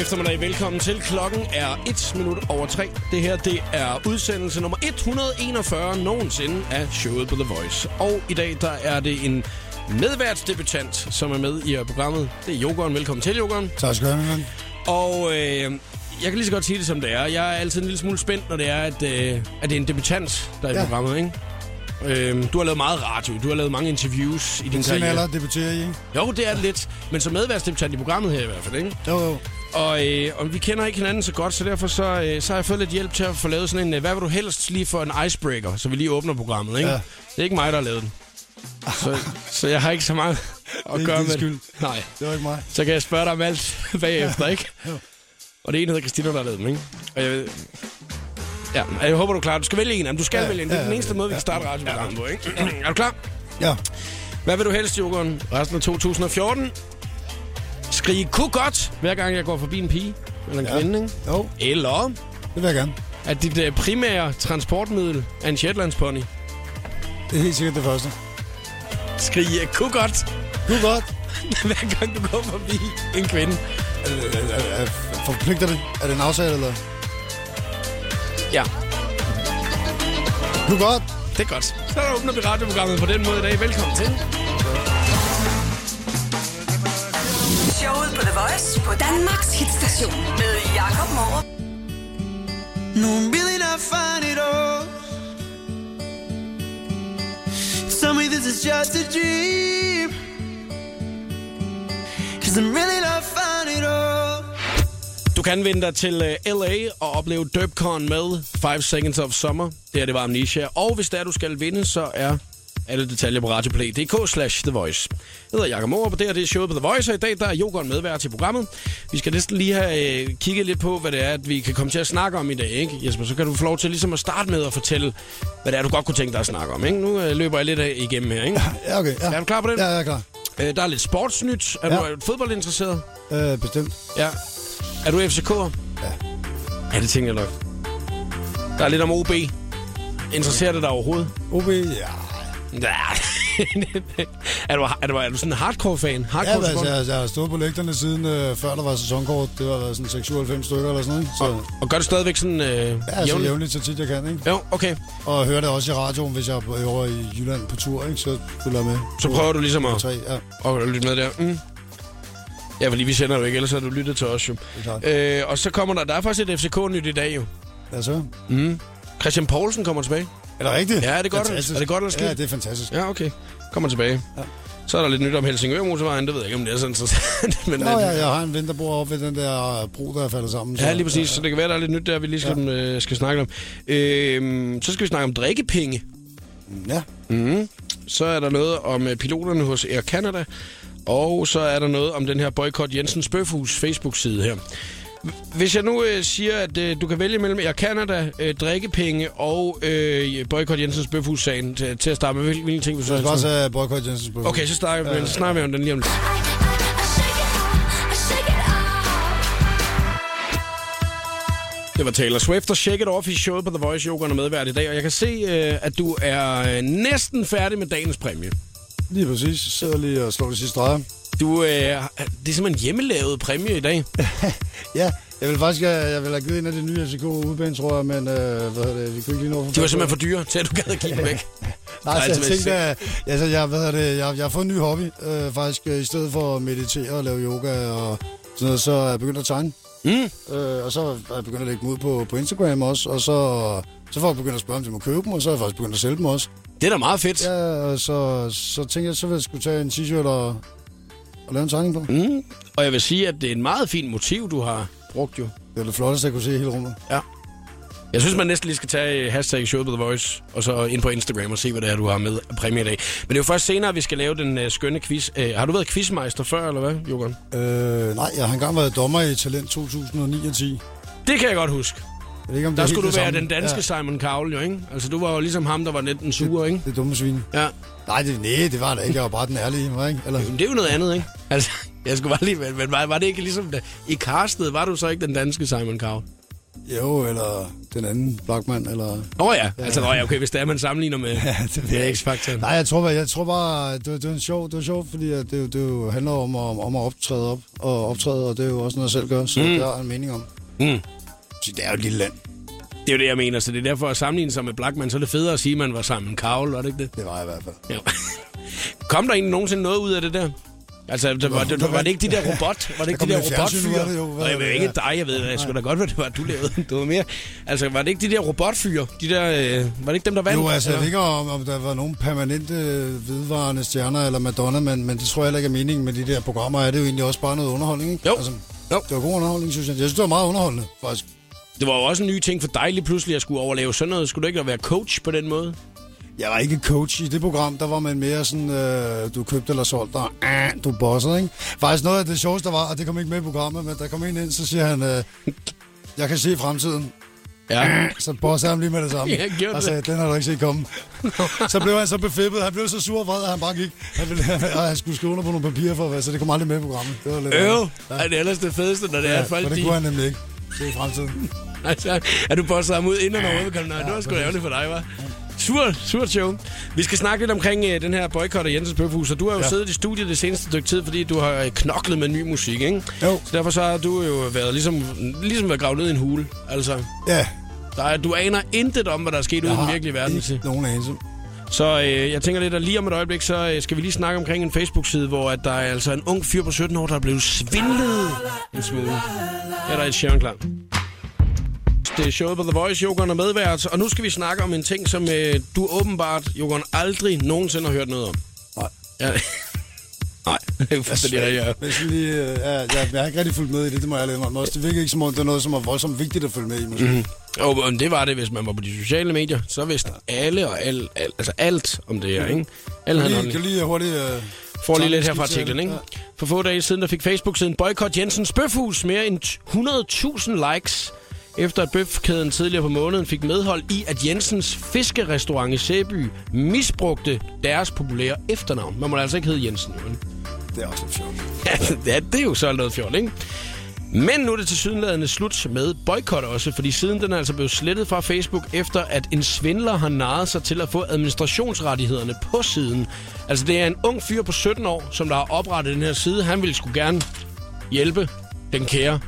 God eftermiddag. Velkommen til. Klokken er 1 minut over 3. Det her, det er udsendelse nummer 141 nogensinde af showet på The Voice. Og i dag, der er det en medværtsdebutant, som er med i programmet. Det er Jokeren. Velkommen til, Jokeren. Tak skal du have, Og øh, jeg kan lige så godt sige det, som det er. Jeg er altid en lille smule spændt, når det er, at, øh, at det er en debutant, der er ja. i programmet, ikke? Øhm, du har lavet meget radio, du har lavet mange interviews i din karriere. alder debuterer I, ikke? Jo, det er det lidt. Men som medværtsdebutant i programmet her i hvert fald, ikke? Jo, jo. Og, øh, og vi kender ikke hinanden så godt, så derfor så, øh, så har jeg fået lidt hjælp til at få lavet sådan en, øh, hvad vil du helst lige for en icebreaker, så vi lige åbner programmet, ikke? Ja. Det er ikke mig, der har lavet den. Så, så jeg har ikke så meget at gøre med skyld. Nej, Det var ikke mig. så kan jeg spørge dig om alt bagefter, ikke? Jo. Og det ene hedder Christina, der har lavet den, ikke? Og jeg, ja, jeg håber, du er klar. Du skal vælge en af dem. Du skal Ja, vælge en. Det er ja, den eneste ja, måde, vi kan ja. starte radioprogrammet på, ikke? er du klar? Ja. Hvad vil du helst, Jokeren? Resten af 2014? Skrige ku godt, hver gang jeg går forbi en pige eller en Ja. kvinde, ikke? Jo, Eller det vil jeg gerne. at dit øh, primære transportmiddel er en Shetlandspony. Det er helt sikkert det første. Skrige ku godt, er godt. hver gang du går forbi en kvinde. Er, er, er, er, forpligter det? Er det en aftale, eller? Ja, er godt. det er godt. Så åbner vi radioprogrammet på den måde i dag. Velkommen til. Showet på The Voice på Danmarks hitstation med Jakob Morup. No, I'm really not fine at all. Tell me this is just a dream. Cause I'm really not fine at all. Du kan vende dig til uh, LA og opleve Derpcon med 5 Seconds of Summer. Det her, det var Amnesia. Og hvis det er, du skal vinde, så er alle detaljer på radioplay.dk slash The Voice. Jeg hedder Jakob Morup, og det her det er showet på The Voice, og i dag der er Jokeren medvært til programmet. Vi skal næsten lige have øh, kigget lidt på, hvad det er, at vi kan komme til at snakke om i dag, ikke Jesper? Så kan du få lov til ligesom at starte med at fortælle, hvad det er, du godt kunne tænke dig at snakke om, ikke? Nu øh, løber jeg lidt af igennem her, ikke? Ja, okay. Ja. Er du klar på det? Ja, jeg er klar. Øh, der er lidt sportsnyt. Er Ja. du er du fodboldinteresseret? Øh, bestemt. Ja. Er du FCK'er? Ja. Ja, det tænker jeg nok. Der er lidt om OB. Interesserer det dig overhovedet? OB, ja. Ja. er, du, er, du, er du sådan en hardcore-fan? Ja, Hardcore men, altså, jeg, jeg har stået på lægterne siden øh, før der var sæsonkort. Det var været sådan 96 stykker eller sådan noget. Så og, og gør det stadigvæk sådan øh, ja, altså, jævnligt? jævnligt så tit jeg kan, ikke? Jo, okay. Og hører det også i radioen, hvis jeg er over i Jylland på tur, ikke? Så følger jeg med. Så prøver du ligesom at, Tre, ja, at lytte med der. Mm. Ja, fordi vi sender jo ikke, ellers har du lyttet til os jo. Øh, og så kommer der, der er faktisk et FCK-nyt i dag jo. Ja, så. Mm. Christian Poulsen kommer tilbage. Er det rigtigt? Ja, er det godt, Fantastisk. er det godt eller skidt? Ja, det er fantastisk. Ja, okay. Kommer tilbage. Ja. Så er der lidt nyt om Helsingør Motorvejen. Det ved jeg ikke, om det er så interessant. Men, Nå, ja, jeg har en ven, der bor oppe ved den der bro, der er faldet sammen. Ja, lige præcis. Så det kan være, der er lidt nyt der, vi lige skal, ja. øh, skal snakke om. Øhm, så skal vi snakke om drikkepenge. Ja, Mm. Så er der noget om øh, piloterne hos Air Canada. Og så er der noget om den her Boykot Jensens Bøfhus Facebook-side her. Hvis jeg nu øh, siger, at øh, du kan vælge mellem Air Canada, øh, drikkepenge og øh, Boykot Jensens Bøfhus-sagen til, til at starte med, hvil- hvilke ting vil du så jeg skal bare tage Boykot Jensens på. Okay, så snakker, vi, så snakker vi om den lige om lidt. Det var Taylor Swift og Shake It Off i showet på The Voice Yoga er medvært i dag, og jeg kan se, øh, at du er øh, næsten færdig med dagens præmie. Lige præcis. Jeg sidder lige og slår det sidste streger. Du, øh, det er simpelthen hjemmelavet præmie i dag. Ja, jeg vil faktisk have, jeg vil have givet en af de nye FCK udbanen, tror jeg, men øh, hvad hedder det, vi kunne ikke lige nå De var simpelthen for dyre til, at du gad at give dem væk. Nej, så jeg Altså, tænkte, at altså, jeg, hvad hedder det, jeg, jeg har fået en ny hobby, øh, faktisk, øh, i stedet for at meditere og lave yoga og sådan noget, så er jeg begyndt at tegne. Mm. Øh, og så er jeg begyndt at lægge dem ud på, på Instagram også, og så, så får jeg begyndt at spørge, om de må købe dem, og så er jeg faktisk begyndt at sælge dem også. Det er da meget fedt. Ja, og så, så tænkte jeg, så vil jeg skulle tage en t-shirt og, og lave en tegning på. Mm. Og jeg vil sige, at det er en meget fin motiv, du har brugt jo. Det er det flotteste, jeg kunne se i hele rummet. Ja. Jeg synes, man næsten lige skal tage øh, hashtag showet på The Voice, og så ind på Instagram og se, hvad det er, du har med præmie i dag. Men det er jo først senere, vi skal lave den uh, skønne quiz. Uh, har du været quizmeister før, eller hvad, Jokeren? Øh, nej, jeg har engang været dommer i Talent 2009 og 10. Det kan jeg godt huske. Jeg ved ikke, om det Der er skulle du det være den danske ja. Simon Cowell, jo, ikke? Altså, du var jo ligesom ham, der var lidt den sure, ikke? Det er dumme svin. Ja. Nej, det, nej, det var det ikke. Jeg var bare den ærlige, var, ikke? Eller, Men det er jo noget andet, ikke? Altså, jeg skulle bare lige... Men, var, var det ikke ligesom... Da, I castet var du så ikke den danske Simon Cowell? Jo, eller den anden Blackman, eller... Åh oh, ja, altså ja, okay, hvis det er, man sammenligner med, ja, det med X-Factor. Nej, jeg tror, jeg tror bare, det, det, er en sjov, det er sjovt, fordi det, det jo handler om, om, om at optræde op og optræde, og det er jo også noget, jeg selv gør, så mm. det har jeg en mening om. Mm. Så det er jo et lille land. Det er jo det, jeg mener, så det er derfor at sammenligne sig med Blackman, så er det federe at sige, at man var sammen med Carl, var det ikke det? Det var jeg i hvert fald. Ja. Kom der egentlig nogensinde noget ud af det der? Altså, det var, det, var det ikke de der robot? Var det ikke de der robotfyre? Og jeg ved ikke dig, jeg ved, jeg skulle da godt, hvad det var, du lavede. Det var mere. Altså, var det ikke de der robotfyre? De der, øh, var det ikke dem, der vandt? Jo, altså, jeg ved ikke, om, om der var nogen permanente vedvarende stjerner eller Madonna, men, men det tror jeg heller ikke er meningen med de der programmer. Er det jo egentlig også bare noget underholdning, ikke? Jo. Altså, jo. Det var god underholdning, synes jeg. Jeg synes, det var meget underholdende, faktisk. Det var jo også en ny ting for dig lige pludselig at skulle overleve sådan noget. Skulle du ikke være coach på den måde? Jeg var ikke coach i det program, der var man mere sådan, øh, du købte eller solgte, og øh, du bossede, ikke? Faktisk noget af det sjoveste der var, og det kom ikke med i programmet, men der kom en ind, så siger han, øh, jeg kan se fremtiden. Ja. Så bossede han lige med det samme. Ja, gjorde og sagde, den har du ikke set komme. så blev han så befippet, han blev så sur og vred, at han bare gik. Han, ville, og han skulle skrive under på nogle papirer for, så det kom aldrig med i programmet. Det var lidt Øv, ja. er det ellers det fedeste, når det ja, er folk, det de... kunne han nemlig ikke. Se i fremtiden. Altså, er du bosset ham ud inden og overhovedet? Nej, det var sgu ærgerligt for dig, var. Surt, surt show. Vi skal snakke lidt omkring uh, den her boykot af Jensens Bøfhus, og du har jo ja. siddet i studiet det seneste stykke tid, fordi du har øh, knoklet med ny musik, ikke? Jo. Så derfor så har du jo været ligesom, ligesom været gravet ned i en hule. Altså, Ja, der er, du aner intet om, hvad der er sket ude i den virkelige verden. ikke nogen anelse. Så øh, jeg tænker lidt, at lige om et øjeblik, så øh, skal vi lige snakke omkring en Facebook-side, hvor at der er altså en ung fyr på 17 år, der er blevet svindlet en smule. Er der et Sharon klar. Det er showet på The Voice, Jokeren er medvært, og nu skal vi snakke om en ting, som øh, du åbenbart, Jokeren, aldrig nogensinde har hørt noget om. Nej. Ja. Nej, det er jo fuldstændig rigtigt. ja. Men sådan lige, øh, ja, jeg, jeg har ikke rigtig fulgt med i det, det må jeg lade mig også. Det virker ikke som om, det er noget, som er voldsomt vigtigt at følge med i, måske. Mm. Jo, men det var det, hvis man var på de sociale medier. Så vidste alle og alt, alt, altså alt om det her, ikke? Alle Kan lige, kan lige hurtigt... Øh, Får lige lidt her fra artiklen, ikke? ja. For få dage siden, der fik Facebook-siden Boykot Jensens Bøfhus mere end 100.000 likes, efter at bøfkæden tidligere på måneden fik medhold i, at Jensens fiskerestaurant i Sæby misbrugte deres populære efternavn. Man må altså ikke hedde Jensen, men... det er også lidt sjovt. Ja, det er jo så noget fjol, ikke? Men nu er det til sydenladende slut med boykot også, fordi siden den er altså blevet slettet fra Facebook, efter at en svindler har naret sig til at få administrationsrettighederne på siden. Altså det er en ung fyr på 17 år, som der har oprettet den her side. Han ville sgu gerne hjælpe den kære.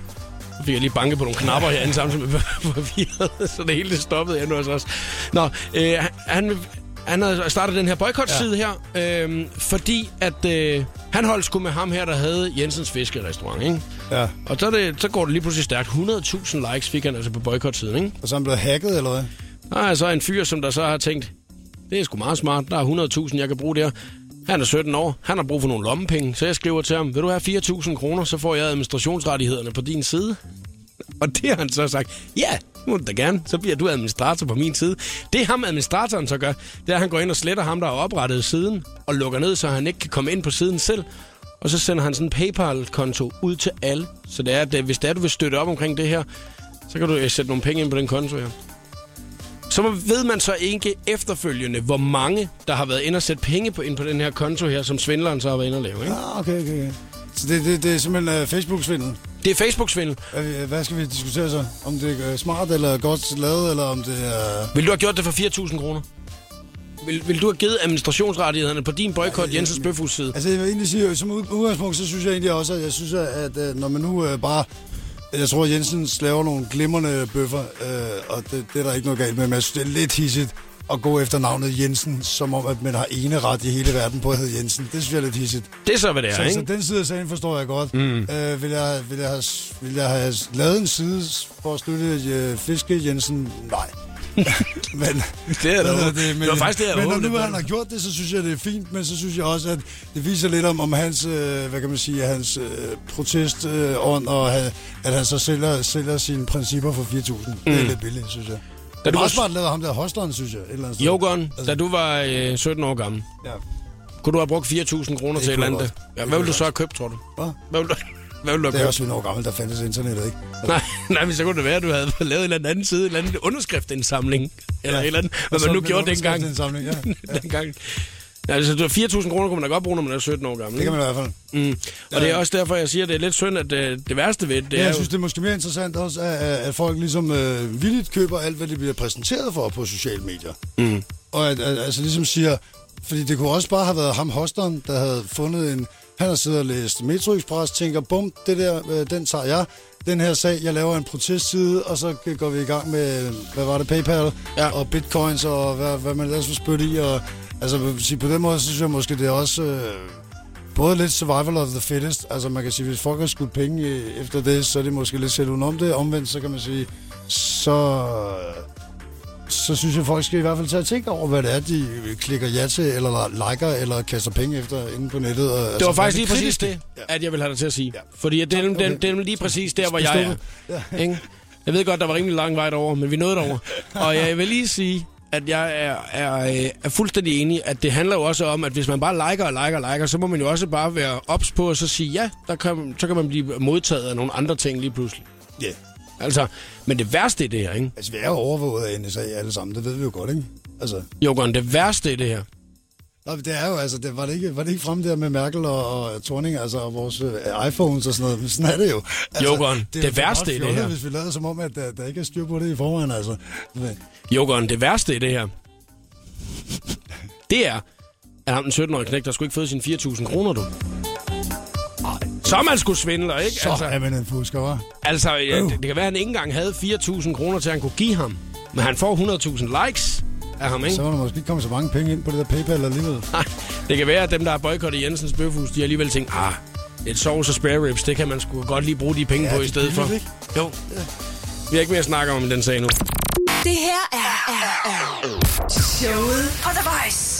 Så fik jeg lige banket på nogle knapper herinde samtidig med papiret, så det hele det stoppede endnu hos os. Nå, øh, han, han har startet den her boykot-side ja. her, øh, fordi at øh, han holdt sgu med ham her, der havde Jensens Fiskerestaurant, ikke? Ja. Og så, det, så går det lige pludselig stærkt. 100.000 likes fik han altså på boykot-siden, ikke? Og så er han blevet hacket, eller hvad? Der er så en fyr, som der så har tænkt, det er sgu meget smart, der er 100.000, jeg kan bruge der. Han er 17 år, han har brug for nogle lommepenge, så jeg skriver til ham, vil du have 4.000 kroner, så får jeg administrationsrettighederne på din side. Og det har han så sagt, ja, må du da gerne, så bliver du administrator på min side. Det ham administratoren så gør, det er, at han går ind og sletter ham, der har oprettet siden, og lukker ned, så han ikke kan komme ind på siden selv. Og så sender han sådan en PayPal-konto ud til alle. Så det er, at hvis det er, du vil støtte op omkring det her, så kan du øh, sætte nogle penge ind på den konto her. Så ved man så ikke efterfølgende, hvor mange, der har været inde og sætte penge på, ind på den her konto her, som svindleren så har været inde og lave. Ikke? Ah, okay, okay, okay. Så det, det, det er simpelthen uh, Facebook-svindel. Det er Facebook-svindel. Hvad, hvad skal vi diskutere så? Om det er smart eller godt lavet, eller om det er... Vil du have gjort det for 4.000 kroner? Vil, vil du have givet administrationsrettighederne på din boykot Jensens Bøfhus side? Altså, jeg vil egentlig sige, som ud- udgangspunkt, så synes jeg egentlig også, at jeg synes, at, at øh, når man nu øh, bare... Jeg tror, Jensen laver nogle glimrende bøffer, øh, og det, det er der ikke noget galt med, men jeg synes, det er lidt hissigt at gå efter navnet Jensen, som om, at man har ene ret i hele verden på at hedde Jensen. Det synes jeg er lidt hissigt. Det er så, hvad det er, Så, ikke? så den side af sagen forstår jeg godt. Mm. Øh, vil, jeg, vil, jeg have, vil jeg have lavet en side for at støtte øh, Fiske Jensen? Nej. men, Det er da- hedder det var faktisk det, jeg Men når nu han har gjort det, så synes jeg, det er fint, men så synes jeg også, at det viser lidt om, om hans, øh, hvad kan man sige, hans øh, protestånd, øh, og at han så sælger, sælger sine principper for 4.000. Mm. Det er lidt billigt, synes jeg. Da Det du var også bare lavet ham der hostleren, synes jeg. Et eller andet sted. Jokeren, da du var øh, 17 år gammel, Ja. kunne du have brugt 4.000 kroner til et eller andet? Ja, hvad vil Det du så have købt, tror du? Hvad? Hvad vil du, hvad vil du Det er have også købt? 17 år gammel, der fandtes internettet, ikke? Nej, nej, men så kunne det være, at du havde lavet en eller anden side, en eller anden underskriftindsamling. Eller et eller andet, hvad man nu gjorde dengang. underskriftsindsamling, Ja. dengang. Altså, det er 4.000 kroner kunne man da godt bruge, når man er 17 år gammel. Det kan man i hvert fald. Mm. Og det er også derfor, jeg siger, at det er lidt synd, at det, det værste ved det, det Ja, er jeg synes, det er måske mere interessant også, at, at folk ligesom øh, villigt køber alt, hvad de bliver præsenteret for på sociale medier. Mm. Og at, at, altså ligesom siger, fordi det kunne også bare have været ham hosteren, der havde fundet en... Han har siddet og læst Metro Express, tænker, bum, det der, øh, den tager jeg. Den her sag, jeg laver en protestside, og så går vi i gang med, hvad var det, PayPal Ja. og bitcoins, og hvad, hvad man ellers vil spytte i. Og, altså på den måde, så synes jeg måske, det er også... Øh, både lidt survival of the fittest. Altså man kan sige, hvis folk har skudt penge efter det, så er det måske lidt selv udenom det. Omvendt, så kan man sige, så, så synes jeg, folk skal i hvert fald tage tænke over, hvad det er, de klikker ja til, eller liker, eller kaster penge efter inde på nettet. Og, altså, Det var faktisk lige præcis det? Ja. at jeg vil have dig til at sige. Ja. Fordi det, er, Okay. det, det er lige præcis der, hvor jeg er. Ja. Ikke? Jeg ved godt, der var rimelig lang vej derover, men vi nåede derover. Og jeg vil lige sige, at jeg er, er, er fuldstændig enig, at det handler jo også om, at hvis man bare liker og liker og liker, så må man jo også bare være ops på og så sige, ja, der kan, så kan man blive modtaget af nogle andre ting lige pludselig. Ja. Altså, men det værste i det her, ikke? Altså, vi er jo overvåget af NSA alle sammen, det ved vi jo godt, ikke? Altså, Jokeren, det værste i det her, Nå, det er jo, altså, det, var, det ikke, var det ikke frem der med Merkel og, og Thorning, altså, og vores øh, iPhones og sådan noget, men sådan er det jo. Altså, Jokeren, er det jo for værste i det her. Hvis vi lader som om, at der, der ikke er styr på det i forvejen, altså. Men, Jokeren, det værste i det her, det er, at ham den 17-årige knæk, der skulle ikke fået sine 4.000 kroner, du. Så er man skulle svindle, ikke? så altså, er man en fusker, hva'? Altså, ja, det, det kan være, at han ikke engang havde 4.000 kroner til, at han kunne give ham. Men han får 100.000 likes af ham, ikke? Så var der måske ikke kommet så mange penge ind på det der PayPal alligevel. Nej, det kan være, at dem, der har boykottet Jensens Bøfhus, de har alligevel tænkt, ah, et sovs og spare ribs, det kan man sgu godt lige bruge de penge Ja, på i det er stedet for. billigt, Jo. Vi har ikke mere at snakke om i den sag nu. Det her er, er, er showet på The Voice.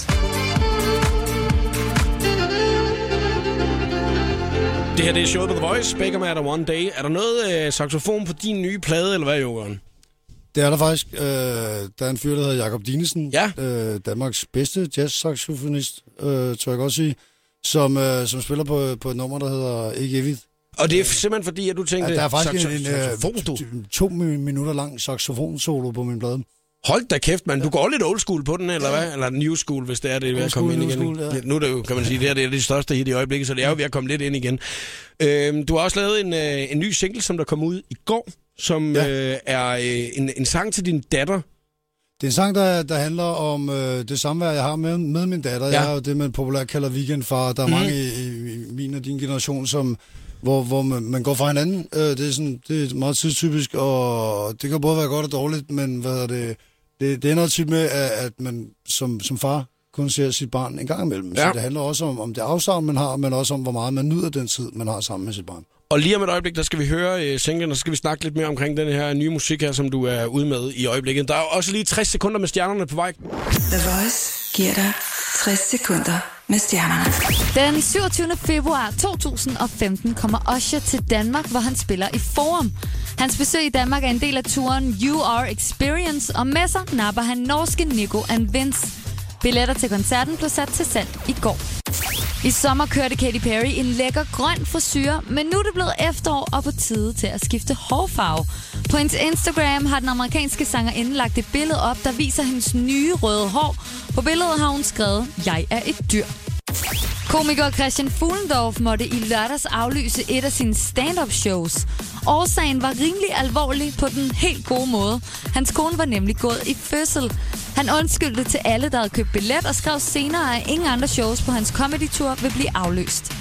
Det her det er showet på The Voice. Baker Matter One Day. Er der noget øh, saxofon på din nye plade, eller hvad, Jokeren? Det er der faktisk. Øh, der er en fyr, der hedder Jakob Dinesen. Ja. Øh, Danmarks bedste jazz-saxofonist, øh, tror jeg godt sige. Som, øh, som spiller på, på et nummer, der hedder Ikke Evigt. Og det er simpelthen fordi, at du tænkte... Ja, der er faktisk saxo- en, en saxofon, du. øh, to mi- minutter lang saxofon-solo på min plade. Hold da kæft, mand. Du går lidt old school på den, eller hvad? Eller new school, hvis det er det, er ved at komme ind igen. school, ja. Nu er det jo, kan man sige, det her det er det største hit i øjeblikket, så det er jo ved at komme lidt ind igen. Øhm, du har også lavet en, øh, en ny single, som der kom ud i går, som Ja. øh, er øh, en, en sang til din datter. Det er en sang, der, der handler om øh, det samvær, jeg har med, med min datter. Ja. Jeg er jo det, man populært kalder weekendfar. Der er mm. mange i, i, i min og din generation, som, hvor, hvor man, man går fra hinanden. Øh, det, er sådan, det er meget tidstypisk, og det kan både være godt og dårligt, men hvad er det, det, det ender tit med, at, man som, som far kun ser sit barn en gang imellem. Ja. Så det handler også om, om det afsavn, man har, men også om, hvor meget man nyder den tid, man har sammen med sit barn. Og lige om et øjeblik, der skal vi høre øh, singlen, og så skal vi snakke lidt mere omkring den her nye musik her, som du er ude med i øjeblikket. Der er også lige 60 sekunder med stjernerne på vej. The Voice giver dig 60 sekunder med stjernerne. Den 27. februar 2015 kommer Usher til Danmark, hvor han spiller i Forum. Hans besøg i Danmark er en del af turen You Are Experience, og med sig napper han norske Nico and Vince. Billetter til koncerten blev sat til salg i går. I sommer kørte Katy Perry en lækker grøn frisyr, men nu er det blevet efterår og på tide til at skifte hårfarve. På hendes Instagram har den amerikanske sangerinde lagt et billede op, der viser hendes nye røde hår. På billedet har hun skrevet, jeg er et dyr. Komiker Christian Fuglendorf måtte i lørdags aflyse et af sine stand-up shows. Årsagen var rimelig alvorlig på den helt gode måde. Hans kone var nemlig gået i fødsel. Han undskyldte til alle, der havde købt billet, og skrev senere, at ingen andre shows på hans comedy-tour vil blive afløst.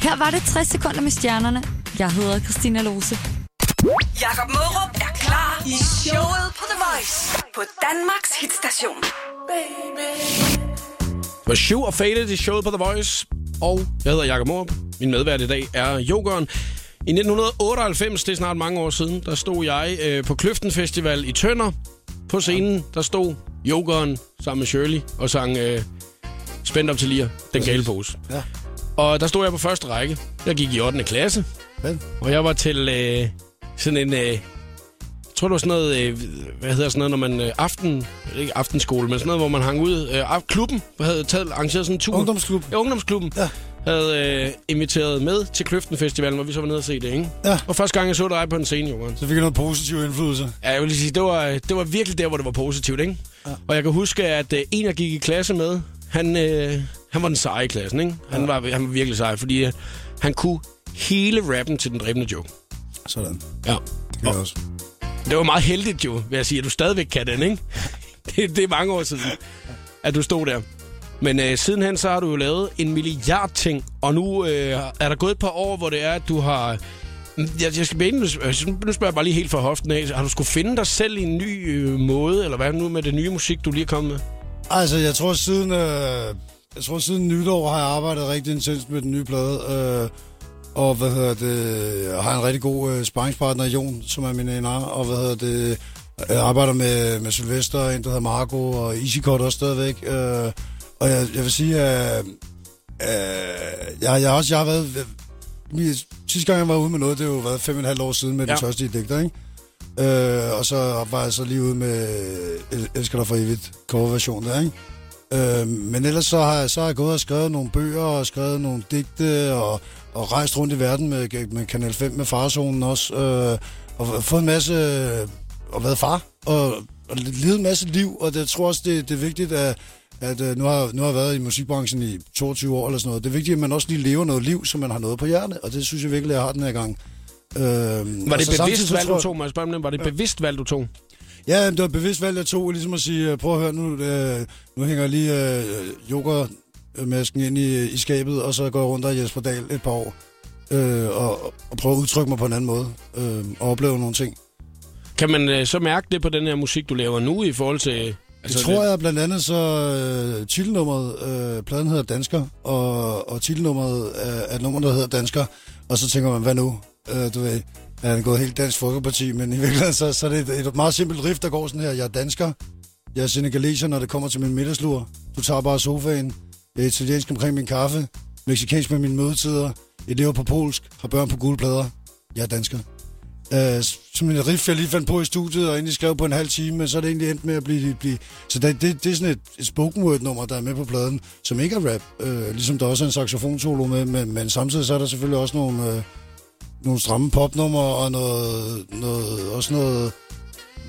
Her var det 60 sekunder med stjernerne. Jeg hedder Christina Lose. Jakob Mørup er klar i showet på The Voice på Danmarks hitstation. Var Shoe og Faded i showet på The Voice. Og jeg hedder Jakob Morup. Min medvært i dag er Jokeren. I 1998, det er snart mange år siden, der stod jeg øh, på Kløften Festival i Tønder. På scenen, der stod Jokeren sammen med Shirley og sang øh, Spændt op til lir, den gale pose. Ja. Og der stod jeg på første række. Jeg gik i 8. klasse, Vel? og jeg var til øh, sådan en... Øh, tror, det var sådan noget, øh, hvad hedder sådan noget, når man øh, aften, ikke aftenskole, men sådan noget, hvor man hang ud. Øh, af- klubben havde taget, arrangeret sådan en tur. Ungdomsklub. Ja, ungdomsklubben. Ja. Havde øh, inviteret med til Kløften Festivalen, hvor vi så var nede og se det, ikke? Ja. Og første gang, jeg så dig på en scene, Johan. Så fik jeg noget positiv indflydelse. Ja, jeg vil lige sige, det var, det var virkelig der, hvor det var positivt, ikke? Ja. Og jeg kan huske, at øh, en, jeg gik i klasse med, han, øh, han var den seje i klassen, ikke? Han, var, han var virkelig sej, fordi øh, han kunne hele rappen til den dræbende joke. Sådan. Ja. Det kan jeg også. Det var meget heldigt jo, vil jeg sige, at du stadigvæk kan den, ikke? Det, det er mange år siden, at du stod der. Men øh, sidenhen så har du jo lavet en milliard ting, og nu øh, er der gået et par år, hvor det er, at du har... Mm, jeg, jeg skal bede, nu spørger jeg bare lige helt fra hoften af. Har du skulle finde dig selv i en ny øh, måde, eller hvad nu med det nye musik, du lige er kommet med? Altså, jeg tror siden, øh, jeg tror siden nytår har jeg arbejdet rigtig intens med den nye plade. Øh, og hvad hedder det, jeg har en rigtig god øh, sparringspartner, Jon, som er min ener. Og hvad hedder det, jeg arbejder med, med Sylvester, en der hedder Marco, og Isikot også stadigvæk. Øh, og jeg, jeg vil sige, at øh, jeg, jeg, har også, jeg har været... Jeg, sidste gang, jeg var ude med noget, det har jo været fem og et halvt år siden med ja. Den tørstige digter, ikke? Øh, og så var jeg så lige ude med El- Elsker dig for evigt coverversion der, ikke? Øh, men ellers så har, jeg, så har jeg gået og skrevet nogle bøger og skrevet nogle digte og, og rejst rundt i verden med, med Kanal 5 med farzonen også. Øh, og fået en masse... og været far og, og levet en masse liv, og det, jeg tror også, det, det er vigtigt, at, at øh, nu, har, nu har jeg været i musikbranchen i 22 år eller sådan noget. Det er vigtigt, at man også lige lever noget liv, så man har noget på hjertet, og det synes jeg virkelig, jeg har den her gang. Øh, Var det bevidst valg, du tog? Må jeg spørge det? Var det bevidst valg, du tog? Ja, det var bevidst valg, jeg tog, ligesom at sige, øh, prøv at høre, nu, øh, nu hænger lige øh, yoga-masken ind i, i skabet, og så går jeg rundt og Jesper Dahl et par år, øh, og, og prøver at udtrykke mig på en anden måde, øh, og opleve nogle ting. Kan man øh, så mærke det på den her musik, du laver nu i forhold til... Altså, det tror jeg blandt andet så øh, titelnummeret, øh, pladen hedder Dansker, og, og titelnummeret er, er et nummer, der hedder Dansker, og så tænker man, hvad nu? Øh, du ved, er han gået helt Dansk Folkeparti, men i virkeligheden så, så er det et, et meget simpelt riff, der går sådan her. Jeg er dansker, jeg er senegaleser, når det kommer til min middagslur. Du tager bare sofaen, italiensk omkring min kaffe, mexikansk med mine mødetider, jeg lever på polsk, har børn på gule plader. Jeg er dansker. Uh, som en riff, jeg lige fandt på i studiet, og egentlig skrev på en halv time, men så er det egentlig endt med at blive... blive så det, det, det er sådan et, et spoken word nummer, der er med på pladen, som ikke er rap. Uh, ligesom der også er en saxofonsolo med, men, men samtidig så er der selvfølgelig også nogle, uh, nogle stramme popnummer, og noget, noget, også noget,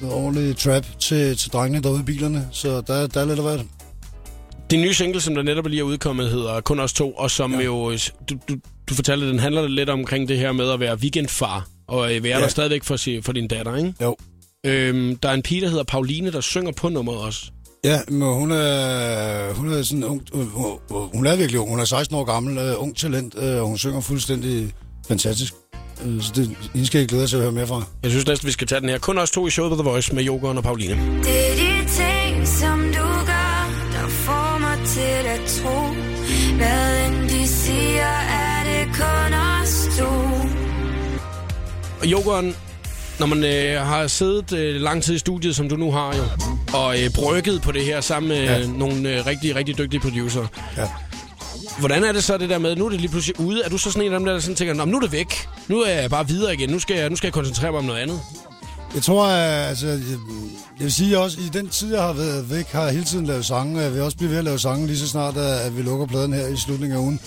noget ordentligt trap til, til drengene derude i bilerne. Så der, der er lidt af hvert. Det nye single, som der netop lige er udkommet, hedder Kun os to, og som ja. Jo, du, du, du fortalte, den handler lidt omkring det her med at være weekendfar, og øh, være ja. Der stadigvæk for, for din datter, ikke? Jo. Øhm, der er en pige, der hedder Pauline, der synger på nummeret også. Ja, men hun er, hun er sådan ung, hun, hun er virkelig ung. Hun er 16 år gammel, uh, ung talent, uh, og hun synger fuldstændig fantastisk. Uh, så det, hende skal jeg glæde til at høre mere fra. Jeg synes næsten, vi skal tage den her. Kun os to i showet på The Voice med Jokeren og Pauline. Det Hvad end de siger, er det kun os to. Jokeren, når man øh, har siddet øh, lang tid i studiet, som du nu har jo, og øh, brygget på det her sammen med ja. Ja. nogle øh, rigtig, rigtig dygtige producer. Ja. Hvordan er det så det der med, nu er det lige pludselig ude? Er du så sådan en af dem, der sådan tænker, "Nå, nu er det væk. Nu er jeg bare videre igen. Nu skal jeg, nu skal jeg koncentrere mig om noget andet. Jeg tror, at, altså, jeg, jeg vil sige også, i den tid, jeg har været væk, har jeg hele tiden lavet sange, jeg vil også blive ved at lave sange lige så snart, øh, at, vi lukker pladen her i slutningen af ugen.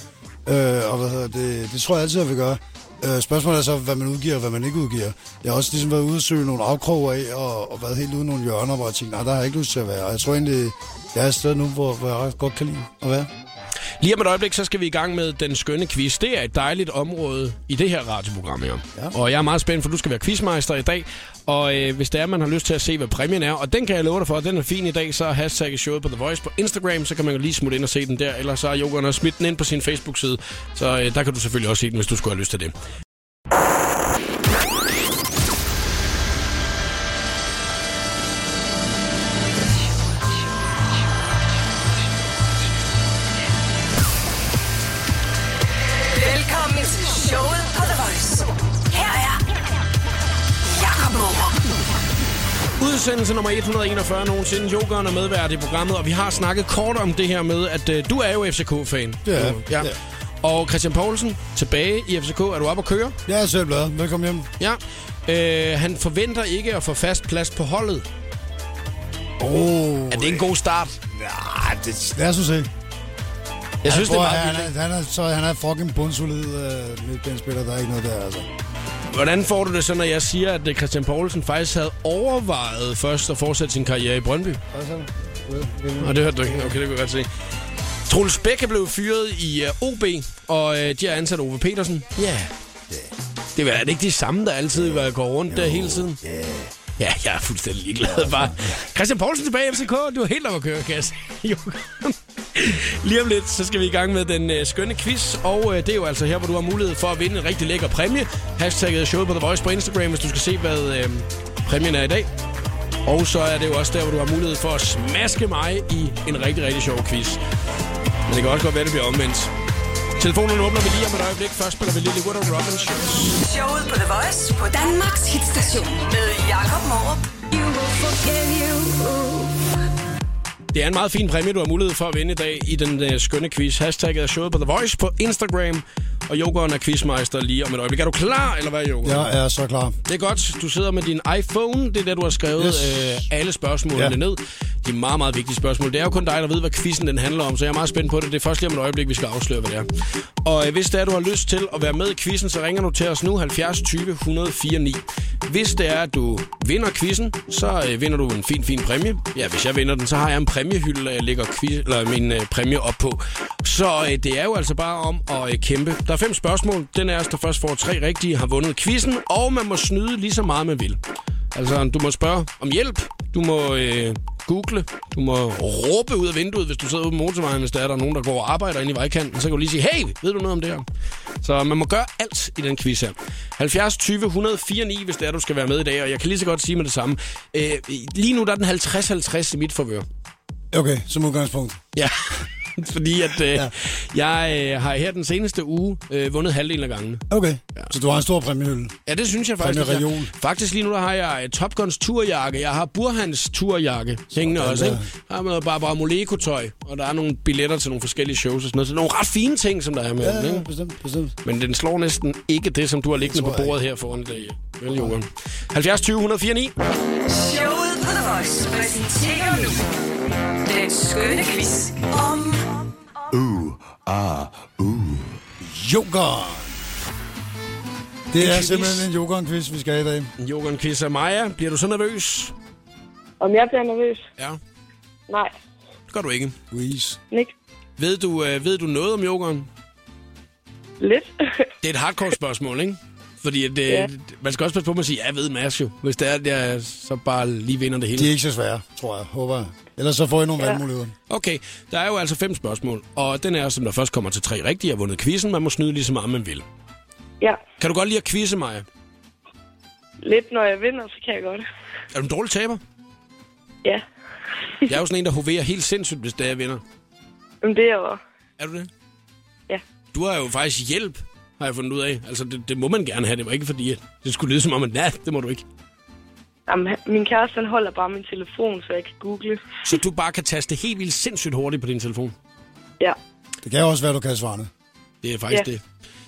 Øh, og hvad hedder det, det tror jeg altid, jeg vil gøre. Øh, spørgsmålet er så, hvad man udgiver og hvad man ikke udgiver. Jeg har også ligesom været ude og søge nogle afkroge af, og, og været helt ude nogle hjørner, hvor jeg tænkte, nej, der har jeg ikke lyst til at være. Og jeg tror egentlig, jeg er et sted nu, hvor, hvor jeg godt kan lide at være. Lige om et øjeblik, så skal vi i gang med den skønne quiz. Det er et dejligt område i det her radioprogram her. Ja. Og jeg er meget spændt, for du skal være quizmeister i dag. Og øh, hvis det er, man har lyst til at se, hvad præmien er, og den kan jeg love dig for, den er fin i dag, så er hashtag showet på The Voice på Instagram, så kan man jo lige smutte ind og se den der. Eller så har Jokeren også smidt den ind på sin Facebook-side. Så øh, der kan du selvfølgelig også se den, hvis du skulle have lyst til det. Udsendelse nummer 141 nogensinde. Jokeren er medvært i programmet, og vi har snakket kort om det her med, at øh, du er jo FCK-fan. Jeg. Ja. Ja. Og Christian Poulsen, tilbage i FCK. Er du oppe at køre? Jeg er selv glad. Velkommen hjem. Ja. Øh, han forventer ikke at få fast plads på holdet. Oh, Er det en god start? Ja, det, lad os se. Jeg synes, det er meget han, er, han, er, så, han er fucking bundsolid øh, midtbanespiller. Der er ikke noget der, altså. Hvordan får du det så, når jeg siger, at øh, Christian Poulsen faktisk havde overvejet først at fortsætte sin karriere i Brøndby? Og det hørte du ikke. Okay, det kunne jeg godt se. Troels Bæk er blevet fyret i uh, OB, og uh, de har ansat Ove Petersen. Ja. Yeah. Det er, er det ikke de samme, der altid var går rundt der hele tiden? Ja, jeg er fuldstændig ligeglad. Bare. Christian Poulsen tilbage i FCK. Du er helt op at køre, Kasse. Lige om lidt, så skal vi i gang med den øh, skønne quiz. Og øh, det er jo altså her, hvor du har mulighed for at vinde en rigtig lækker præmie. Hashtagget showet på The Voice på Instagram, hvis du skal se, hvad øh, præmien er i dag. Og så er det jo også der, hvor du har mulighed for at smaske mig i en rigtig, rigtig sjov quiz. Men det kan også godt være, det bliver omvendt. Telefonen åbner vi lige om et øjeblik. Først spiller vi Lily Wood og Robin Show. Showet på The Voice på Danmarks hitstation med Jakob Morup. Det er en meget fin præmie, du har mulighed for at vinde i dag i den øh, skønne quiz. Hashtagget er showet på The Voice på Instagram. Og Jokeren er quizmeister lige om et øjeblik. Er du klar, eller hvad, Joker? Jeg er så klar. Det er godt. Du sidder med din iPhone. Det er der, du har skrevet Yes. øh, alle spørgsmålene Ja. ned. De meget, meget vigtige spørgsmål. Det er jo kun dig, der ved, hvad quizzen den handler om, så jeg er meget spændt på det. Det er først lige om et øjeblik, vi skal afsløre, hvad det er. Og øh, hvis det er, du har lyst til at være med i quizzen, så ringer du til os nu 70 20 104 9. Hvis det er, at du vinder quizzen, så øh, vinder du en fin, fin præmie. Ja, hvis jeg vinder den, så har jeg en præmiehylde, jeg øh, lægger quiz, eller min øh, præmie op på. Så øh, det er jo altså bare om at øh, kæmpe. Der er fem spørgsmål. Den er os, der først får tre rigtige, har vundet quizzen, og man må snyde lige så meget, man vil. Altså, du må spørge om hjælp, du må øh, google, du må råbe ud af vinduet, hvis du sidder ude på motorvejen, hvis der er der er nogen, der går og arbejder inde i vejkanten. Så kan du lige sige, hey, ved du noget om det her? Så man må gøre alt i den quiz her. 70 20 104 9, hvis det er, du skal være med i dag, og jeg kan lige så godt sige med det samme. Øh, lige nu der er den 50-50 i mit forvør. Okay, som udgangspunkt. Ja, fordi at øh, ja. jeg øh, har her den seneste uge øh, vundet halvdelen af gangene. Okay, ja. så du har en stor præmiehylde. Ja, det synes jeg faktisk. Jeg-. Faktisk lige nu, der har jeg øh, Top Guns turjakke. Jeg har Burhans turjakke hængende også, ikke? Der er noget Barbara Moleko-tøj, og der er nogle billetter til nogle forskellige shows og sådan noget. Så nogle ret fine ting, som der er med Ja, den, ja, ikke? bestemt, bestemt. Men den slår næsten ikke det, som du har liggende på bordet her foran i dag. Vel, Johan? 70 20 104 9. Showet på The Voice præsenterer nu den skønne quiz om Joker! Det er quiz. simpelthen en Jokeren-quiz, vi skal have i dag. Johan quizzer Maja. Bliver du så nervøs? Om jeg bliver nervøs? Ja, Nej, det gør du ikke. Louise. ikke. Ved du, øh, ved du noget om Jokeren? Lidt. Det er et hardcore spørgsmål, ikke? Fordi at, øh, Ja. man skal også passe på med at sige, ja, jeg ved Mads jo. Hvis det er, at jeg så bare lige vinder det hele. De er ikke så svære, tror jeg. Håber jeg. Ellers så får I nogle Ja. valgmuligheder. Okay, der er jo altså fem spørgsmål, og den er, som der først kommer til tre rigtige, har vundet quizzen. Man må snyde lige så meget, man vil. ja, Kan du godt lide at quizze mig? lidt når jeg vinder, så kan jeg godt. Er du en dårlig taber? Ja, Jeg er jo sådan en, der hoverer helt sindssygt, hvis det er, jeg vinder. men det er jo... Er du det? Ja. Du har jo faktisk hjælp, har jeg fundet ud af. Altså, det, det må man gerne have. Det var ikke fordi, at det skulle lyde som om, at nej, det må du ikke. Jamen, min kæreste han holder bare min telefon, så jeg kan google. Så du bare kan taste helt vildt sindssygt hurtigt på din telefon. Ja, Det kan jo også være, du kan svarene. Det er faktisk Ja. det.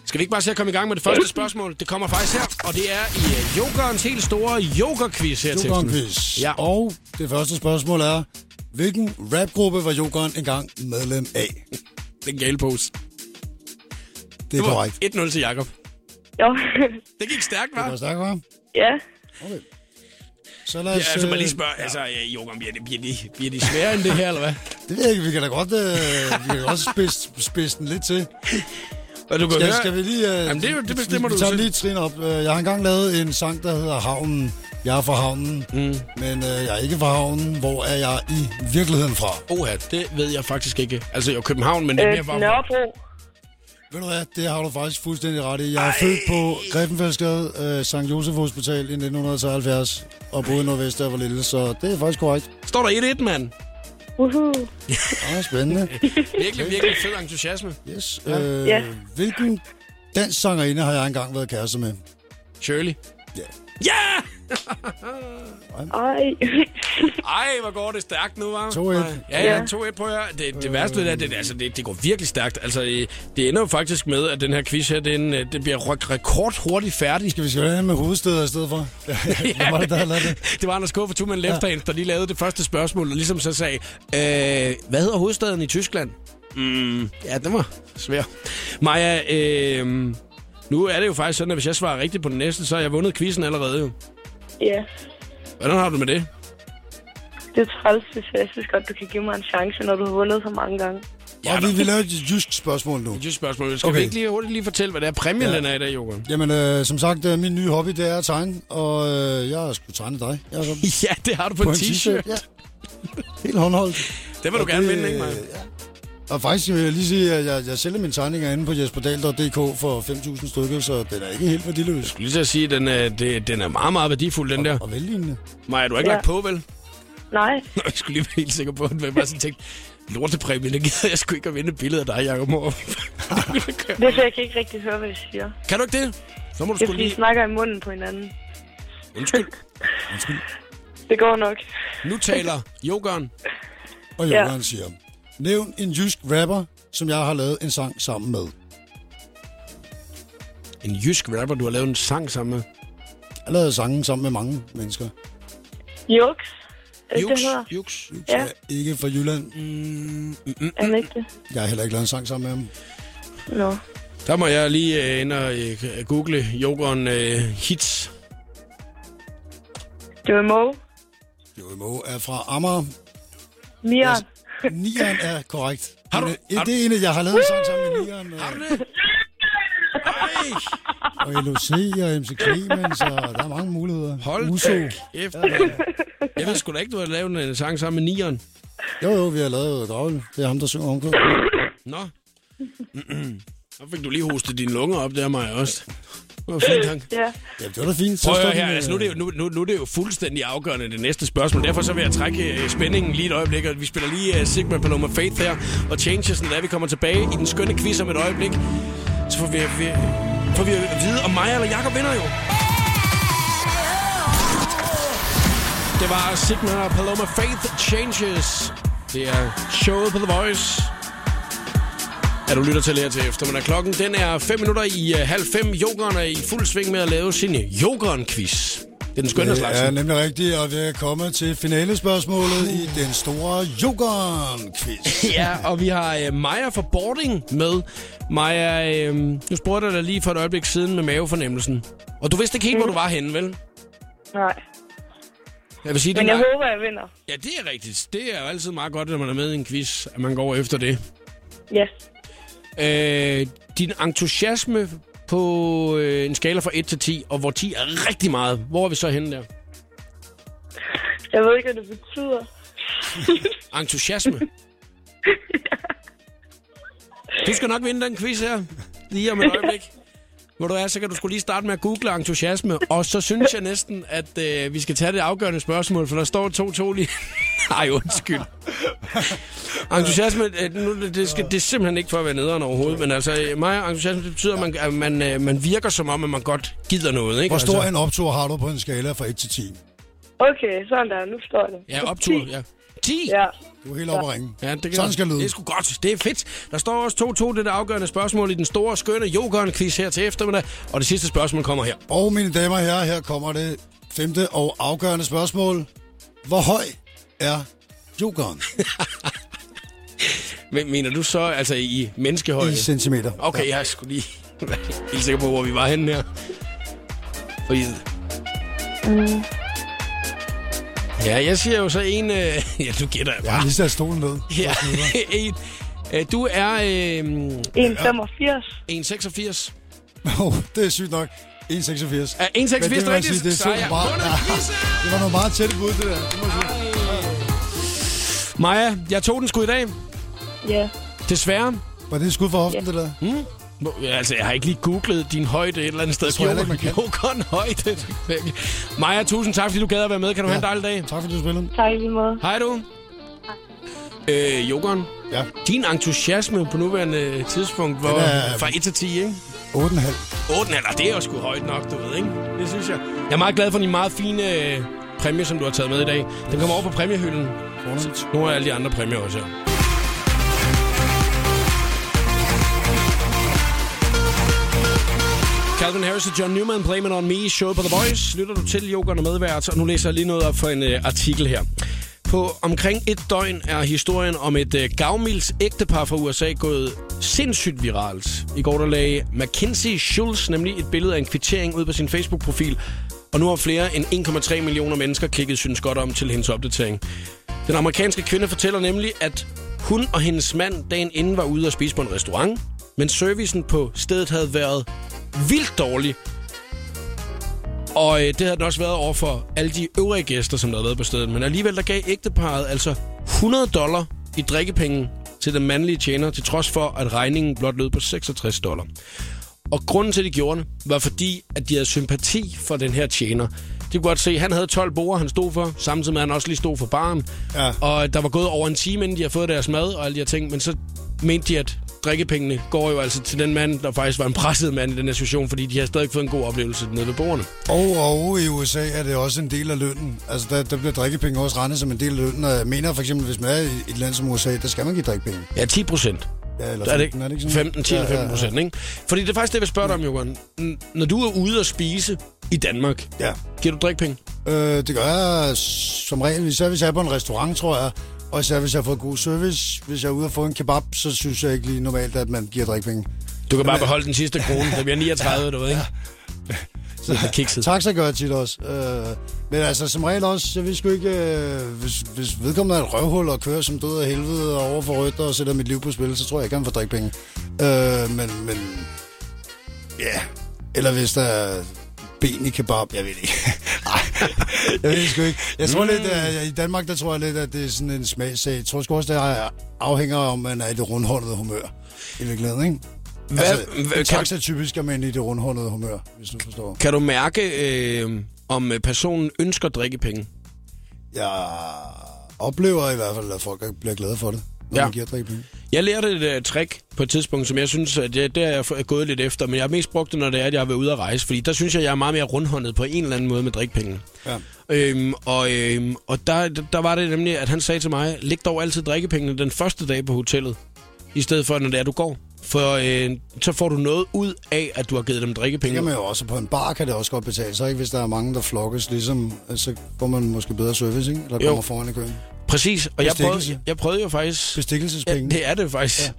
Skal vi ikke bare se at komme i gang med det første spørgsmål? Det kommer faktisk her, og det er i uh, Jokerens helt store Joker-quiz her til. Jokeren-quiz. Ja. Og det første spørgsmål er, hvilken rapgruppe var Jokeren engang medlem af? Den gale pose. Det er korrekt. 1-0 til Jakob. jo. Det gik stærkt, Det hva'? var stærkt, hva'? ja, Så lad Ja, os... altså, man øh, lige spørger, altså, ja, Joker, bliver det, bliver, det, bliver det sværere end det her, eller hvad? Det ved jeg ikke, vi kan da godt, øh, vi kan godt spidse, spidse den lidt til. Og du kan Skal, høre, skal vi lige... Øh, Jamen, det er det bestemmer vi, du vi tager selv. lige trin op. Øh, Jeg har engang lavet en sang, der hedder Havnen. Jeg er fra havnen, mm. men øh, jeg er ikke fra havnen. Hvor er jeg i virkeligheden fra? Oha, det ved jeg faktisk ikke. Altså, jeg er København, men det er mere øh, bare... Nørrebro. Ved du hvad, det har du faktisk fuldstændig ret i. Jeg er født på Griffenfeldsgade, øh, St. Josef Hospital i 1973, og boede i Nordvest, der var lille, så det er faktisk korrekt. Står der 1-1, mand? Woohoo. Ja, spændende. Virkelig, virkelig fed entusiasme. Yes. Øh, Ja. Hvilken dansk sangerinde har jeg engang været kæreste med? Shirley. Ja. Ja! Ej. Ej, hvor går det stærkt nu, var? 2-1. Ja, ja, Ja. 2-1 på jer. Det, det værste er, det, altså, det, det går virkelig stærkt. Altså, det ender jo faktisk med, at den her quiz her, den, øh, det bliver rek- rekordhurtigt færdig. Skal vi skal have med hovedsteder i stedet for? Hvem var det, der det? det var Anders K. fra Two Man Left Hands, der lige lavede det første spørgsmål, og ligesom så sagde, øh, hvad hedder hovedstaden i Tyskland? Mm, ja, den var svær. Maja, øh, nu er det jo faktisk sådan, at hvis jeg svarer rigtigt på den næste, så har jeg vundet quizzen allerede jo. Ja, Hvordan har du med det? det er træls, hvis jeg synes godt, du kan give mig en chance, når du har vundet så mange gange. Ja, og vi, vi laver et jysk spørgsmål nu. Det et spørgsmål. Skal okay. Vi ikke lige hurtigt lige fortælle, hvad det er præmien, ja. Den er i dag, Jogan? Jamen, øh, som sagt, øh, min nye hobby, det er at tegne, og øh, jeg har sgu tegnet dig. Jeg Ja, det har du på, en t-shirt. Ja. Helt håndholdt. Det vil du Og gerne det, vinde, ikke, Maja? øh, Ja. Og faktisk vil jeg lige sige, at jeg, jeg sælger mine tegninger inde på jesperdal.dk for 5.000 stykker, så den er ikke helt værdiløs. skulle lige til at sige, at den er, det, den er meget, meget værdifuld, den der. Og vellignende. Maja, du har ikke Ja. lagt på, vel? Nej, Nå, jeg skulle lige være helt sikker på, at jeg bare sådan tænkte, lortepræmie, det gider jeg sgu ikke at vinde et billede af dig, Jacob Morup. det er for, jeg kan ikke rigtig høre, hvad jeg siger. kan du ikke det? Så må du Det er sgu fordi, I lige... snakker i munden på hinanden. Undskyld. Det går nok. Nu taler Jokeren. Og Ja. Jørgen siger, nævn en jysk rapper, som jeg har lavet en sang sammen med. En jysk rapper, du har lavet en sang sammen med. Jeg har lavet sange sammen med mange mennesker. Jux. Er det, Jux. Ja. Er ikke fra Jylland. Er det ikke det? Jeg har heller ikke lavet en sang sammen med ham. Nå. Der må jeg lige øh, ind og øh, google Jokeren øh, hits. Det var Mo. Jo, Mo er fra Amager. Miran. Nieren er korrekt. Har du- En- har Det er en, jeg har lavet sang sammen med Nieren. Har du det? Ej, Og LOC og MC Clemens, og der er mange muligheder. hold Uso. kæft, mand. Jeg ved sgu da ikke, du har lavet en sang sammen med Nieren. Jo, jo, vi har lavet Gravl. Det er ham, der synger omkring. Nå. Så fik du lige hostet dine lunger op der, mig også. Det var fint, tak. Ja. Ja, det var da fint. Så Prøv at høre her, altså, nu, er det jo, nu, nu, nu er det jo fuldstændig afgørende det næste spørgsmål. Derfor så vil jeg trække øh, spændingen lige et øjeblik, og vi spiller lige uh, Sigma Paloma Faith her, og Changes, da vi kommer tilbage i den skønne quiz om et øjeblik. Så får vi, vi, får vi at vide, om mig eller Jakob vinder jo. Det var Sigma Paloma Faith Changes. Det er showet på The Voice. Ja, du lytter til her til eftermiddag. Klokken den er 5 minutter i uh, halv fem. Jokeren er i fuld sving med at lave sin Jokeren-quiz. Det er den skønne slags. Det er nemlig rigtigt, og vi er kommet til finalespørgsmålet i den store Jokeren-quiz. Ja, og vi har uh, Maja fra Boarding med. Maja, uh, nu spurgte jeg dig lige for et øjeblik siden med mavefornemmelsen. Og du vidste ikke helt, hvor du var henne, vel? Nej. Jeg vil sige, Men det jeg var... håber, jeg vinder. Ja, det er rigtigt. Det er jo altid meget godt, når man er med i en quiz, at man går efter det. Ja. Øh, din entusiasme på øh, en skala fra 1 til 10, og hvor 10 er rigtig meget. Hvor er vi så henne der? Jeg ved ikke, hvad det betyder. Entusiasme. Du skal nok vinde den quiz her, lige om et øjeblik. Hvor du er, så kan du skulle lige starte med at google entusiasme. Og så synes jeg næsten, at øh, vi skal tage det afgørende spørgsmål, for der står 2-2 lige. Ej, undskyld. Entusiasme, øh, nu, det, skal, det er simpelthen ikke for at være nederen overhovedet, men altså, øh, mig entusiasme, det betyder, at man, at man, øh, man virker som om, at man godt gider noget, ikke? Hvor stor altså, en optur har du på en skala fra 1 til 10? Okay, sådan der. Nu står det. Ja, optur, ja. 10? Ja. Du er helt oppe at ringe. Ja, det kan Sådan skal det lyde. Det er sgu godt. Det er fedt. Der står også 2-2, det er det afgørende spørgsmål i den store, skønne Jokeren-quiz her til eftermiddag. Og det sidste spørgsmål kommer her. Og mine damer og herrer, her kommer det femte og afgørende spørgsmål. Hvor høj er Jokeren Men mener du så altså i menneskehøjde? i centimeter? Okay, jeg skulle lige være helt sikker på, hvor vi var henne her. Fordi... Mm. Ja, jeg siger jo så en... Øh, ja, nu gætter jeg Jeg har bare. lige sat stolen ned. Ja, en, øh, du er øh, 1,85. 1,86. Oh, det er sygt nok. 1,86. Er 1,86 Men det jeg rigtigt? sige, det er Så er jeg meget. Ja. Det var noget meget tæt bud, det der. Det må jeg sige. Maja, jeg tog den sgu i dag. Ja. Desværre. Var det et skud for hoften, det der? Ja, altså, jeg har ikke lige googlet din højde et eller andet sted. tror jeg ikke, man kan. Jokeren højde. Maja, tusind tak, fordi du gad at være med. Kan du ja. have en dejlig dag? Tak fordi du spillede. Tak i lige måde. Hej du. Øh, Jokeren, Ja, din entusiasme på nuværende tidspunkt var er- fra 1 til 10, ikke? 8,5. 8 eller det er jo sgu højt nok, du ved, ikke? Det synes jeg. Jeg er meget glad for din meget fine øh, præmie, som du har taget med i dag. Den kommer over på præmiehylden. Fornemt. Nu er alle de andre præmier også Calvin Harris og John Newman, Blame It On Me, show på The Voice. Lytter du til Jokeren og medvært, og nu læser jeg lige noget op for en uh, artikel her. På omkring et døgn er historien om et uh, gavmilds ægtepar fra USA gået sindssygt viralt. I går der lagde Mackenzie Schultz nemlig et billede af en kvittering ud på sin Facebook-profil, og nu har flere end 1,3 millioner mennesker klikket synes godt om til hendes opdatering. Den amerikanske kvinde fortæller nemlig, at Hun og hendes mand dagen inden var ude og spise på en restaurant, men servicen på stedet havde været vildt dårlig. Og øh, det havde den også været over for alle de øvrige gæster, som der havde været på stedet. Men alligevel der gav ægteparet altså 100 dollar i drikkepenge til den mandlige tjener, til trods for, at regningen blot lød på 66 dollar. Og grunden til, at de gjorde det, var fordi, at de havde sympati for den her tjener. De kunne godt se, at han havde 12 borer, han stod for, samtidig med, at han også lige stod for baren. Ja. Og der var gået over en time, inden de havde fået deres mad og alle de her ting. Men så mente de, at drikkepengene går jo altså til den mand, der faktisk var en presset mand i den her situation, fordi de har stadig fået en god oplevelse nede ved bordene. Og, og i USA er det også en del af lønnen. Altså, der, der bliver drikkepenge også regnet som en del af lønnen. Og jeg mener for eksempel, hvis man er i et land som USA, der skal man give drikkepenge. Ja, 10 procent. Ja, eller Der er det 15, er det ikke ikke sådan? 15, 10 eller 15 procent, ikke? Fordi det er faktisk det, jeg vil spørge dig om, Johan. N- Når du er ude og spise i Danmark, Ja. giver du drikpenge? Øh, det gør jeg som regel, især hvis jeg er på en restaurant, tror jeg. Og især hvis jeg har fået god service. Hvis jeg er ude og få en kebab, så synes jeg ikke lige normalt, at man giver drikpenge. Du kan bare beholde den sidste krone. Det bliver 39, du ved, ikke? Så det er kikset. Taxa gør jeg tit også. Øh, men altså, som regel også, vil sgu ikke... Øh, hvis, hvis vedkommende er et røvhul og kører som død af helvede og over for rødt og sætter mit liv på spil, så tror jeg ikke, han får drikpenge. Øh, men, men... Ja. Eller hvis der er ben i kebab, jeg ved ikke. Ej, jeg ved det sgu ikke. Jeg tror lidt, at i Danmark, der tror jeg lidt, at det er sådan en smagsag. Jeg tror sgu også, det afhænger om, man er i det rundhåndede humør. I virkeligheden, ikke? Hvad, altså, hvad, en kan, taxa typisk er man i det rundhåndede humør, hvis du forstår. kan du mærke, øh, om personen ønsker drikkepenge? Jeg oplever i hvert fald, at folk bliver glade for det, Ja. man giver drikkepenge. Jeg lærte et uh, trick på et tidspunkt, som jeg synes, at det, det er jeg gået lidt efter, men jeg har mest brugt det, når det er, at jeg har været ude at rejse, fordi der synes jeg, jeg er meget mere rundhåndet på en eller anden måde med drikkepenge. Ja. Øhm, og øhm, og der, der var det nemlig, at han sagde til mig, læg dog altid drikkepengene den første dag på hotellet, i stedet for, når det er, du går. For øh, så får du noget ud af, at du har givet dem Det drikkepenge. kan man jo også. På en bar kan det også godt betale sig, ikke? Hvis der er mange, der flokkes, ligesom, så får man måske bedre service, ikke? Eller Jo. kommer foran i køen. Præcis, og jeg prøvede, jeg prøvede jo faktisk... Ja, Bestikkelsespenge. det er det faktisk. Ja.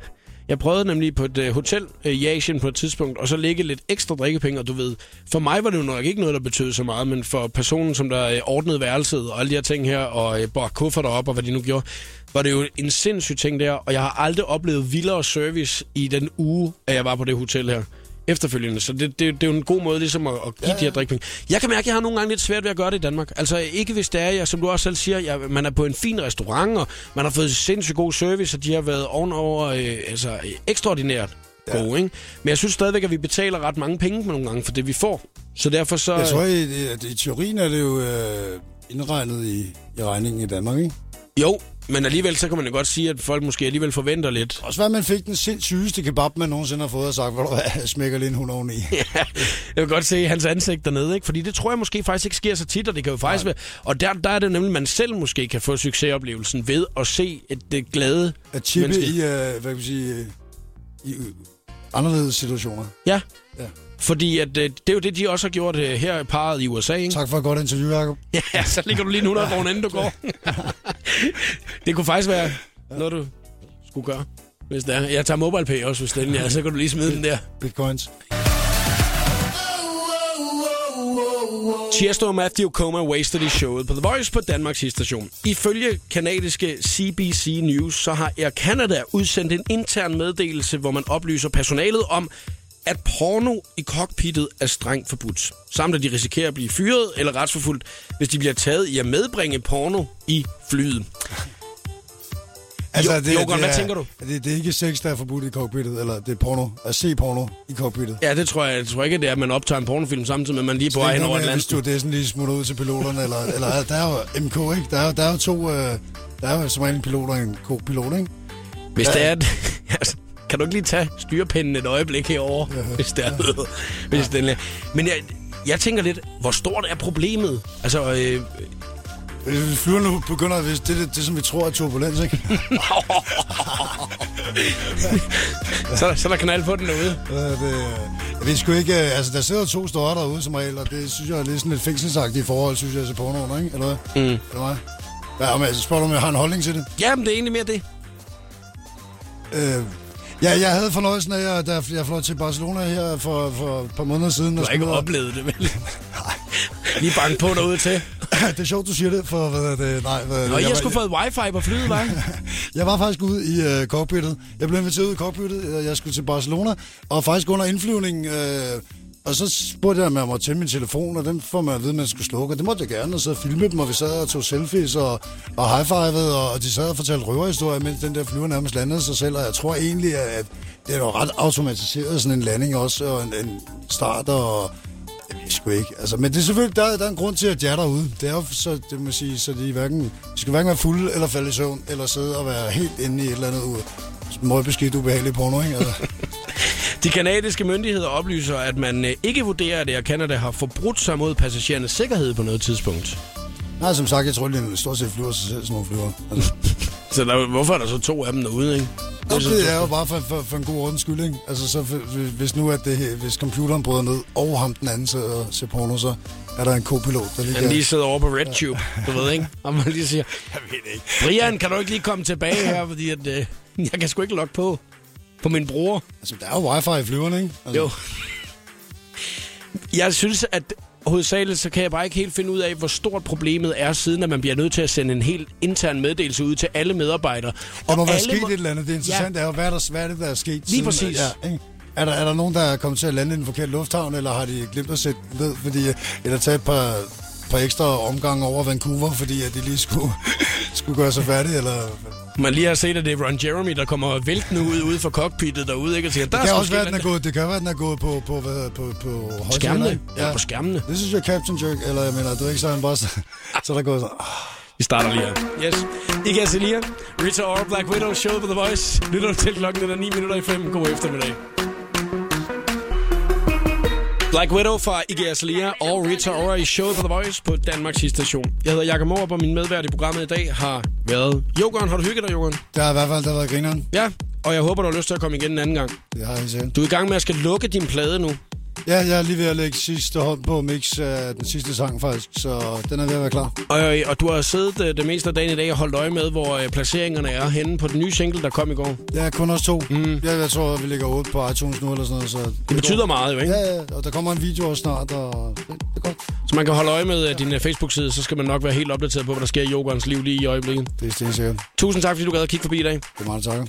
Jeg prøvede nemlig på et uh, hotel uh, i Asien på et tidspunkt, og så lægge lidt ekstra drikkepenge, og du ved, for mig var det jo nok ikke noget, der betød så meget, men for personen, som der uh, ordnede værelset og alle de her ting her, og uh, bar kufferter op, og hvad de nu gjorde, var det jo en sindssyg ting der, og jeg har aldrig oplevet vildere service i den uge, at jeg var på det hotel her efterfølgende. Så det, det, det er jo en god måde ligesom at, at give ja, ja. de her drikkepenge. Jeg kan mærke, at jeg har nogle gange lidt svært ved at gøre det i Danmark. Altså ikke hvis det er, jeg, som du også selv siger, jeg, man er på en fin restaurant, og man har fået sindssygt god service, og de har været ovenover øh, altså, ekstraordinært Ja. gode. Ikke? Men jeg synes stadigvæk, at vi betaler ret mange penge nogle gange for det, vi får. Så derfor så... Jeg tror, i, at i teorien er det jo øh, indregnet i, i regningen i Danmark, ikke? Jo, men alligevel så kan man jo godt sige, at folk måske alligevel forventer lidt. Også hvad man fik den sindssygeste kebab, man nogensinde har fået, og sagt, hvor du jeg smækker lige en hund oveni. jeg vil godt se hans ansigt dernede, ikke? Fordi det tror jeg måske faktisk ikke sker så tit, og det kan jo faktisk være... Og der, der er det nemlig, at man selv måske kan få succesoplevelsen ved at se et det glade At chippe menneske. i, øh, hvad kan man sige, øh, i øh, anderledes situationer. Ja. Ja. Fordi at, øh, det er jo det, de også har gjort øh, her i parret i USA, ikke? Tak for et godt interview, Jacob. Ja, så ligger du lige en 100 kroner, inden du går. det kunne faktisk være noget, du skulle gøre, hvis det er. Jeg tager MobilePay også, hvis den er, så kan du lige smide den der. Bitcoins. Tiesto og Matthew Coma wasted i showet på The Voice på Danmarks station. Ifølge kanadiske CBC News, så har Air Canada udsendt en intern meddelelse, hvor man oplyser personalet om, at porno i cockpittet er strengt forbudt. Samt at de risikerer at blive fyret eller retsforfulgt, hvis de bliver taget i at medbringe porno i flyet. Jo- Jogan, hvad er, tænker du? Det, det er ikke sex, der er forbudt i cockpittet, eller det er porno. At se porno i cockpittet. Ja, det tror jeg. Jeg tror ikke, det er, at man optager en pornofilm samtidig med, at man lige er på Det er hen over Atlanten. du det sådan lige smutter ud til piloterne, eller, eller der er jo MK, ikke? Der er, jo- der er jo to, øh, der er jo som regel en pilot og en co-pilot, ikke? Hvis det er, at, altså, kan du ikke lige tage styrepinden et øjeblik herover, ja. hvis det er hvis den er. Men jeg, jeg tænker lidt, hvor stort er problemet? Altså, øh, Hvis flyverne nu begynder, hvis det er det, det, som vi tror er turbulens, ikke? så, så er der knald på den derude. Øh, det, jeg ved sgu ikke, øh, altså der sidder to store derude som regel, og det synes jeg er lidt sådan et fængselsagtigt forhold, synes jeg, til pornoen, ikke? Eller hvad? Mm. Eller hvad? Ja, men altså, spørger du, om jeg har en holdning til det? Jamen, det er egentlig mere det. Øh, ja, jeg havde fornøjelsen af, da jeg fløj til Barcelona her for, for et par måneder siden. Du har ikke oplevet det, vel? Lige banke på derude til. det er sjovt, du siger det, for hvad det, nej. Hvad, Og jeg var- skulle fået wifi på flyet, var Jeg var faktisk ude i øh, cockpittet. Jeg blev inviteret ud i cockpittet. Jeg skulle til Barcelona. Og faktisk under indflyvningen... Øh, og så spurgte jeg, om jeg måtte tænde min telefon, og den får man at vide, at man skulle slukke. Og det måtte jeg gerne, og så filmede dem, og vi sad og tog selfies og, og high-fivede, og, de sad og fortalte røverhistorier, mens den der flyver nærmest landede sig selv. Og jeg tror egentlig, at det er ret automatiseret, sådan en landing også, og en, en start, og jeg skulle sgu ikke. Altså, men det er selvfølgelig, der, der er en grund til, at jeg er derude. Det er jo så, det må sige, så de, hverken, de skal hverken være fulde eller falde i søvn, eller sidde og være helt inde i et eller andet ude. Møgbeskidt ubehageligt porno, ikke? Altså. De kanadiske myndigheder oplyser, at man øh, ikke vurderer, at Air Canada har forbrudt sig mod passagerernes sikkerhed på noget tidspunkt. Nej, som sagt, jeg tror, det stort set flyver sig selv, sådan nogle flyver. Altså. Så der, hvorfor er der så to af dem derude, ikke? Det er jo bare for, for, for en god ordens skyld, ikke? Altså, så hvis nu at det, hvis computeren bryder ned, og ham den anden sidder og ser porno, så er der en co-pilot, der lige Han lige sidder over på RedTube, du ved ikke? Og man lige siger, Jeg ved ikke. Brian, kan du ikke lige komme tilbage her, fordi at, øh, jeg kan sgu ikke logge på på min bror. Altså, der er jo wifi i flyverne, ikke? Altså, Jo. Jeg synes, at hovedsageligt, så kan jeg bare ikke helt finde ud af, hvor stort problemet er, siden at man bliver nødt til at sende en helt intern meddelelse ud til alle medarbejdere. Der må være alle sket et eller andet. Det interessante ja. er jo, hvad er, der, hvad er det, der er sket? Lige præcis. Ja, ikke? Er der, er der nogen, der er kommet til at lande i den forkerte lufthavn, eller har de glemt at sætte ned, fordi, eller tage et par, par ekstra omgange over Vancouver, fordi at de lige skulle, skulle gøre sig færdige, eller... Man lige har set, at det er Ron Jeremy, der kommer væltende ud ude for cockpittet derude, ikke? Og siger, der Det kan også være, den er noget." gået, det kan være, at den er gået på, på, hvad, på, på skærmene. ikke? Ja, på skærmene. Det synes jeg er Captain Jerk, eller jeg mener, du er ikke sådan bare så, så er der gået sådan... ah. Vi starter lige her. Yes. Ikke Celia, Rita Ora, Black Widow, show på The Voice. Lytter til klokken, den er 9 minutter i 5. God eftermiddag. Black Widow fra Iggy Azalea og Rita Ora i showet på The Voice på Danmarks station. Jeg hedder Jakob Morup, og min medvært i programmet i dag har været Jokeren. Har du hygget dig, Jokeren? Der har i hvert fald der været grineren. Ja, og jeg håber, du har lyst til at komme igen en anden gang. Det har jeg selv. Du er i gang med at skal lukke din plade nu. Ja, jeg er lige ved at lægge sidste hånd på mix af den sidste sang faktisk, så den er ved at være klar. Og, og du har siddet øh, det meste af dagen i dag og holdt øje med, hvor øh, placeringerne er henne på den nye single, der kom i går. Er kun os to. Mm. Jeg, jeg tror, vi ligger ude på iTunes nu eller sådan noget. Så det, Det betyder meget jo, ikke? Ja, ja, og der kommer en video også snart, og det, det er godt. Så man kan holde øje med øh, din øh, Facebook-side, så skal man nok være helt opdateret på, hvad der sker i yogaens liv lige i øjeblikket. Det er stensikkert. Tusind tak, fordi du gad at kigge forbi i dag. Det er meget takker.